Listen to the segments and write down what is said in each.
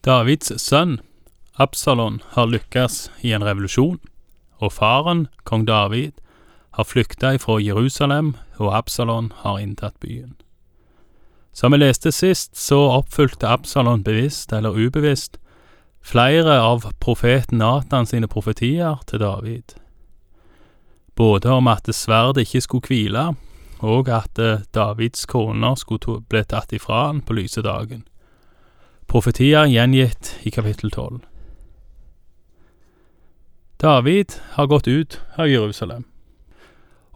Davids sønn Absalon har lykkes i en revolusjon, og faren, kong David, har flykta ifra Jerusalem, og Absalon har inntatt byen. Som vi leste sist, så oppfylte Absalon bevisst eller ubevisst flere av profeten Natan sine profetier til David. Både om at sverdet ikke skulle hvile, og at Davids koner skulle bli tatt ifra han på lyse dagen. Profetier gjengitt i kapittel tolv. David har gått ut av Jerusalem.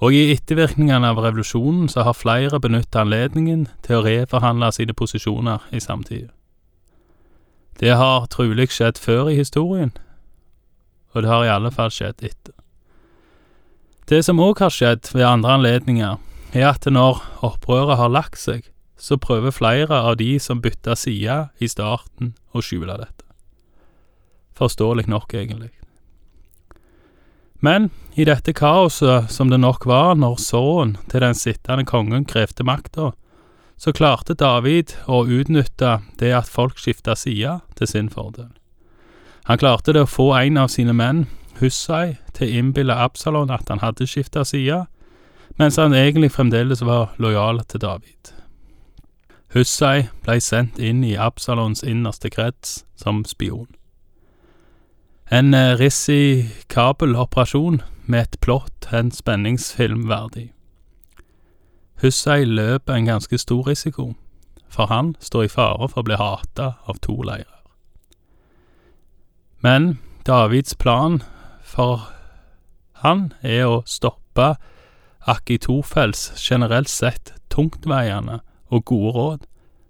Og i ettervirkningene av revolusjonen så har flere benyttet anledningen til å reforhandle sine posisjoner i samtida. Det har trolig skjedd før i historien, og det har i alle fall skjedd etter. Det som òg har skjedd ved andre anledninger, er at når opprøret har lagt seg, så prøver flere av de som bytta side i starten, å skjule dette. Forståelig nok, egentlig. Men i dette kaoset som det nok var når sønnen til den sittende kongen krevde makta, så klarte David å utnytte det at folk skifta side, til sin fordel. Han klarte det å få en av sine menn, Hussai, til å innbille Absalon at han hadde skifta side, mens han egentlig fremdeles var lojal til David. Hussai blei sendt inn i Absalons innerste krets som spion. En eh, risikabel operasjon med et plott en spenningsfilm verdig. Hussei løper en ganske stor risiko, for han står i fare for å bli hata av to leirer. Men Davids plan for han er å stoppe Akitofels generelt sett tungtveiende og gode råd,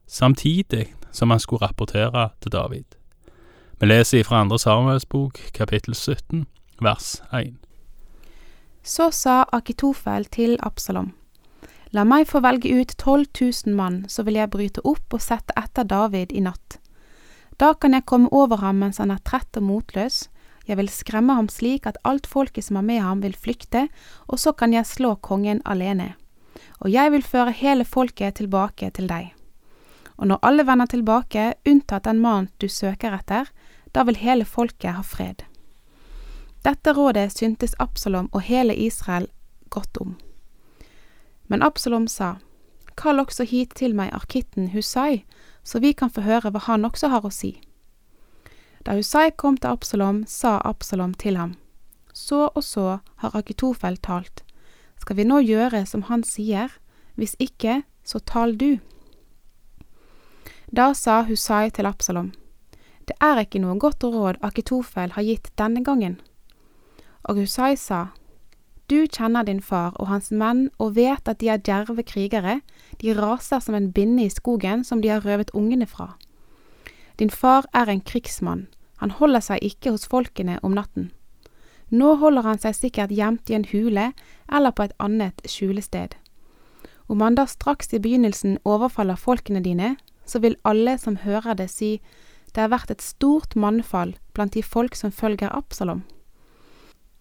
samtidig som han skulle rapportere til David. Vi leser fra andre Samuelsbok, kapittel 17, vers 1. Så sa Akitofel til Absalom, La meg få velge ut 12 000 mann, så vil jeg bryte opp og sette etter David i natt. Da kan jeg komme over ham mens han er trett og motløs, jeg vil skremme ham slik at alt folket som er med ham vil flykte, og så kan jeg slå kongen alene. Og jeg vil føre hele folket tilbake til deg. Og når alle vender tilbake, unntatt den mannen du søker etter, da vil hele folket ha fred. Dette rådet syntes Absalom og hele Israel godt om. Men Absalom sa, Kall også hit til meg arkitten Husai, så vi kan få høre hva han også har å si. Da Husai kom til Absalom, sa Absalom til ham, Så og så har Akitofel talt, skal vi nå gjøre som han sier, hvis ikke, så tal du. Da sa Husai til Absalom, Det er ikke noe godt råd Akitofel har gitt denne gangen. Og Husai sa, Du kjenner din far og hans menn og vet at de er djerve krigere, de raser som en binne i skogen som de har røvet ungene fra. Din far er en krigsmann, han holder seg ikke hos folkene om natten. Nå holder han seg sikkert gjemt i en hule eller på et annet skjulested. Om han da straks i begynnelsen overfaller folkene dine, så vil alle som hører det si det har vært et stort mannfall blant de folk som følger Absalom.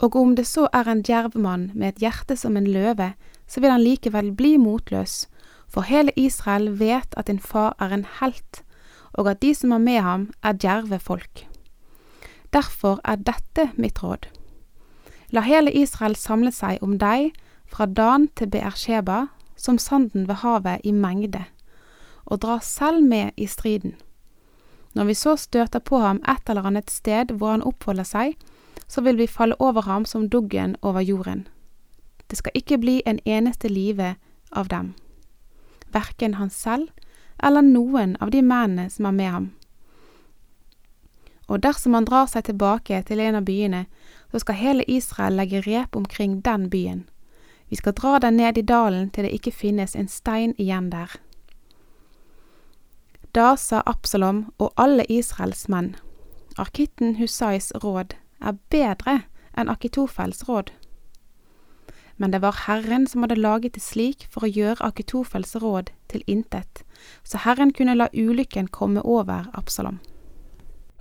Og om det så er en djerv mann med et hjerte som en løve, så vil han likevel bli motløs, for hele Israel vet at din far er en helt, og at de som er med ham, er djerve folk. Derfor er dette mitt råd. La hele Israel samle seg om deg, fra Dan til Beersheba, som sanden ved havet i mengde og dra selv med i striden. Når vi så støter på ham et eller annet sted hvor han oppholder seg, så vil vi falle over ham som duggen over jorden. Det skal ikke bli en eneste live av dem, verken han selv eller noen av de mennene som er med ham. Og dersom han drar seg tilbake til en av byene, så skal hele Israel legge rep omkring den byen. Vi skal dra den ned i dalen til det ikke finnes en stein igjen der. Da sa Absalom og alle Israels menn, Arkitten Husais råd er bedre enn Akitofels råd. Men det var Herren som hadde laget det slik for å gjøre Akitofels råd til intet, så Herren kunne la ulykken komme over Absalom.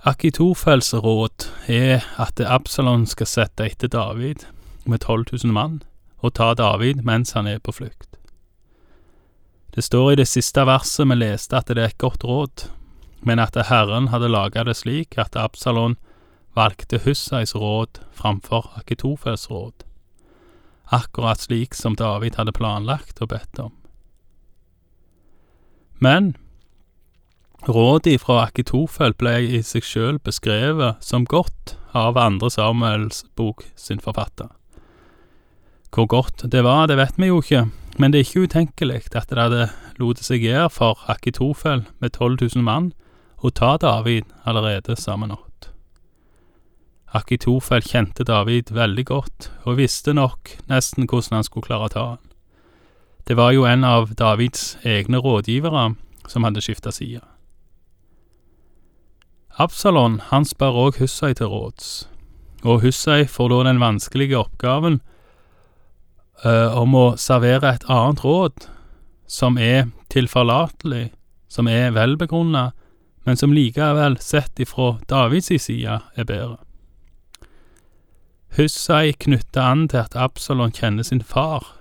Akitofels råd er at Absalon skal sette etter David med 12 000 mann, og ta David mens han er på flukt. Det står i det siste verset vi leste at det er et godt råd, men at Herren hadde laga det slik at Absalon valgte Hussais råd framfor Akitofels råd, akkurat slik som David hadde planlagt og bedt om. Men rådet fra Akitofel ble i seg sjøl beskrevet som godt av andre Samuels bok sin forfatter. Hvor godt det var, det vet vi jo ikke, men det er ikke utenkelig at det hadde lot seg gjøre for Akitofel med 12 000 mann å ta David allerede samme natt. Akitofel kjente David veldig godt, og visste nok nesten hvordan han skulle klare å ta han. Det var jo en av Davids egne rådgivere som hadde skifta side. Absalon han spør òg Hussei til råds, og Hussei får da den vanskelige oppgaven uh, om å servere et annet råd som er tilforlatelig, som er velbegrunna, men som likevel, sett ifra Davids side, er bedre. Hussei knytter an til at Absalon kjenner sin far,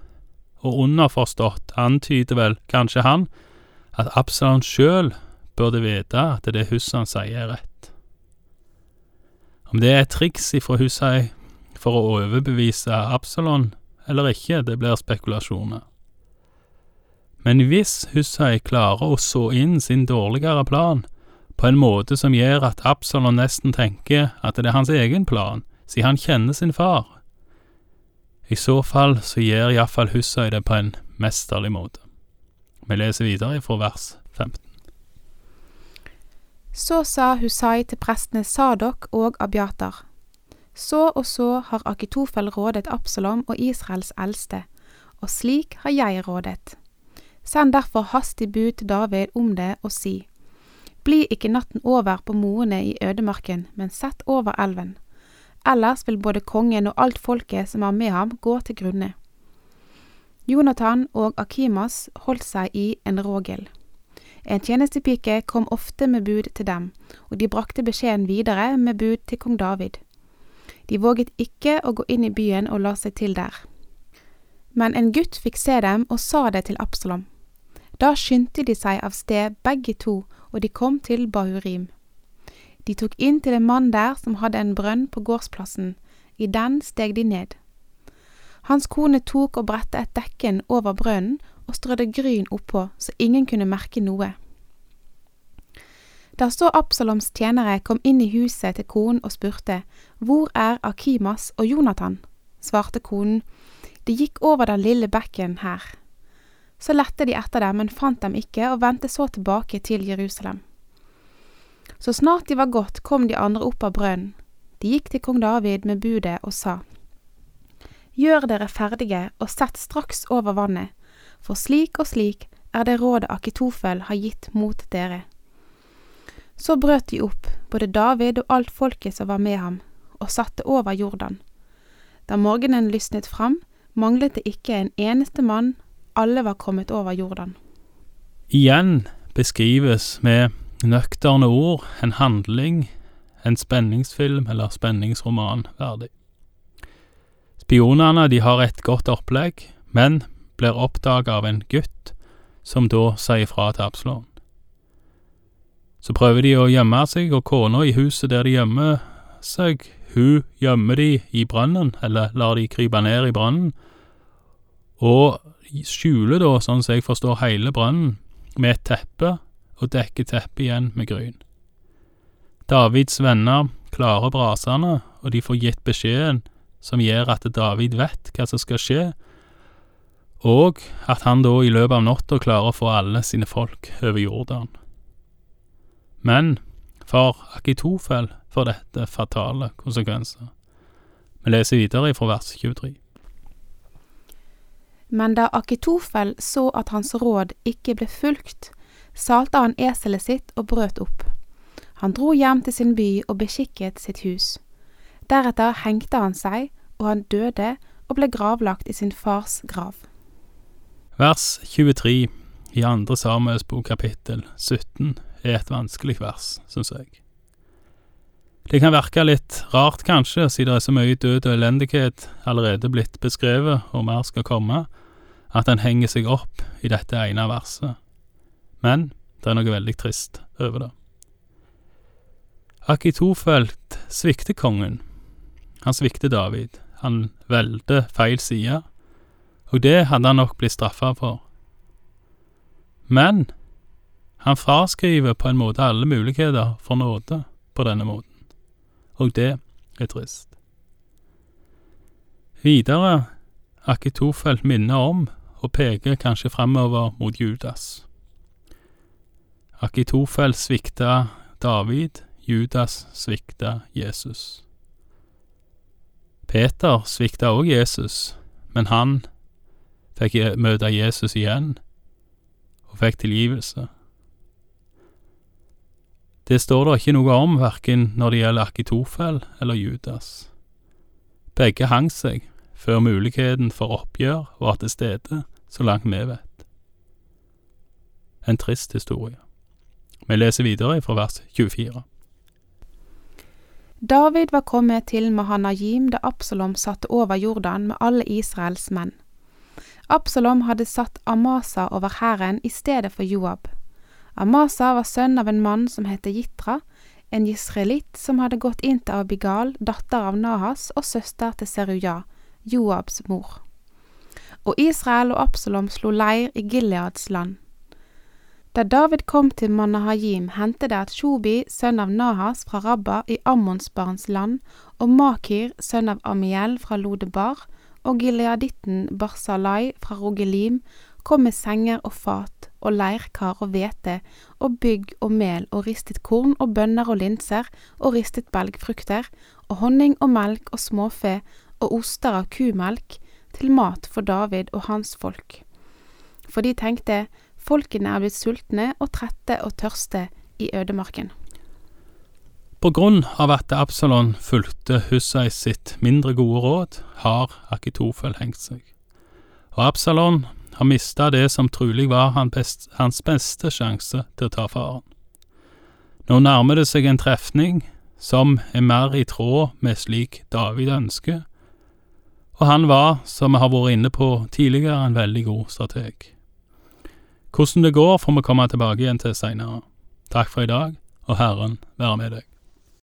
og underforstått antyder vel kanskje han at Absalon sjøl burde vite at det Hussein sier, er rett. Om det er et triks ifra Hussein for å overbevise Absalon eller ikke, det blir spekulasjoner. Men hvis Hussein klarer å så inn sin dårligere plan på en måte som gjør at Absalon nesten tenker at det er hans egen plan, siden han kjenner sin far, i så fall så gjør iallfall Hussein det på en mesterlig måte. Vi leser videre fra vers 15. Så sa Hussai til prestene Sadok og Abiatar. Så og så har Akitofel rådet Absalom og Israels eldste, og slik har jeg rådet. Send derfor hastig bud til David om det og si, Bli ikke natten over på moene i ødemarken, men sett over elven. Ellers vil både kongen og alt folket som er med ham, gå til grunne. Jonathan og Akimas holdt seg i en rågild. En tjenestepike kom ofte med bud til dem, og de brakte beskjeden videre med bud til kong David. De våget ikke å gå inn i byen og la seg til der. Men en gutt fikk se dem og sa det til Absalom. Da skyndte de seg av sted begge to, og de kom til Bahurim. De tok inn til en mann der som hadde en brønn på gårdsplassen, i den steg de ned. Hans kone tok og bredte et dekken over brønnen og strødde gryn oppå så ingen kunne merke noe. Da så Absaloms tjenere kom inn i huset til konen og spurte, Hvor er Akimas og Jonathan? svarte konen, De gikk over den lille bekken her. Så lette de etter dem, men fant dem ikke, og vendte så tilbake til Jerusalem. Så snart de var gått, kom de andre opp av brønnen. De gikk til kong David med budet og sa, Gjør dere ferdige og sett straks over vannet, for slik og slik er det rådet Akitofel har gitt mot dere. Så brøt de opp, både David og alt folket som var med ham, og satte over Jordan. Da morgenen lysnet fram, manglet det ikke en eneste mann, alle var kommet over Jordan. Igjen beskrives med nøkterne ord en handling, en spenningsfilm eller spenningsroman verdig. Spionene de har et godt opplegg, men blir oppdaga av en gutt, som da sier fra til Absalon. Så prøver de å gjemme seg, og kona i huset der de gjemmer seg, hun gjemmer de i brønnen, eller lar de krype ned i brønnen, og skjuler da, sånn som jeg forstår, hele brønnen med et teppe, og dekker teppet igjen med gryn. Davids venner klarer brasene, og de får gitt beskjeden som gjør at David vet hva som skal skje, og at han da i løpet av natta klarer å få alle sine folk over Jordan. Men for Akitofel får dette fatale konsekvenser. Vi leser videre fra vers 23. Men da Akitofel så at hans råd ikke ble fulgt, salte han eselet sitt og brøt opp. Han dro hjem til sin by og beskikket sitt hus. Deretter hengte han seg, og han døde og ble gravlagt i sin fars grav. Vers 23 i andre Samuels bok kapittel 17 er et vanskelig vers, syns jeg. Det kan virke litt rart, kanskje, siden det er så mye død og elendighet allerede blitt beskrevet, og mer skal komme, at en henger seg opp i dette ene verset. Men det er noe veldig trist over det. Akitofelt svikter kongen. Han svikter David. Han velger feil side, og det hadde han nok blitt straffa for. Men han fraskriver på en måte alle muligheter for nåde på denne måten, og det er trist. Videre, Akitofel minner om og peker kanskje framover mot Judas. Akitofel svikta David, Judas svikta Jesus. Peter svikta òg Jesus, men han fikk møte Jesus igjen og fikk tilgivelse. Det står det ikke noe om verken når det gjelder Akitofel eller Judas. Begge hang seg før muligheten for oppgjør var til stede, så langt vi vet. En trist historie. Vi leser videre fra vers 24. David var kommet til Mahanajim da Absalom satte over Jordan med alle Israels menn. Absalom hadde satt Amasa over hæren i stedet for Joab. Amasa var sønn av en mann som het Jitra, en israelitt som hadde gått inn til Abigal, datter av Nahas og søster til Seruja, Joabs mor. Og Israel og Absalom slo leir i Gileads land. Da David kom til Manahajim, hendte det at Shobi, sønn av Nahas fra Rabba i Ammonsbarns land, og Makir, sønn av Amiel fra Lodebar, og gileaditten Barsalai fra Rogelim kom med senger og fat og leirkar og hvete og bygg og mel og ristet korn og bønner og linser og ristet belgfrukter og honning og melk og småfe og oster av kumelk til mat for David og hans folk. For de tenkte, folkene er blitt sultne og trette og tørste i ødemarken. På grunn av at Absalon fulgte Hussai sitt mindre gode råd, har Akitofel hengt seg. Og Absalon har mista det som trolig var hans beste sjanse til å ta faren. Nå nærmer det seg en trefning som er mer i tråd med slik David ønsker, og han var, som vi har vært inne på tidligere, en veldig god strateg. Hvordan det går får vi komme tilbake igjen til seinere. Takk for i dag, og Herren være med deg.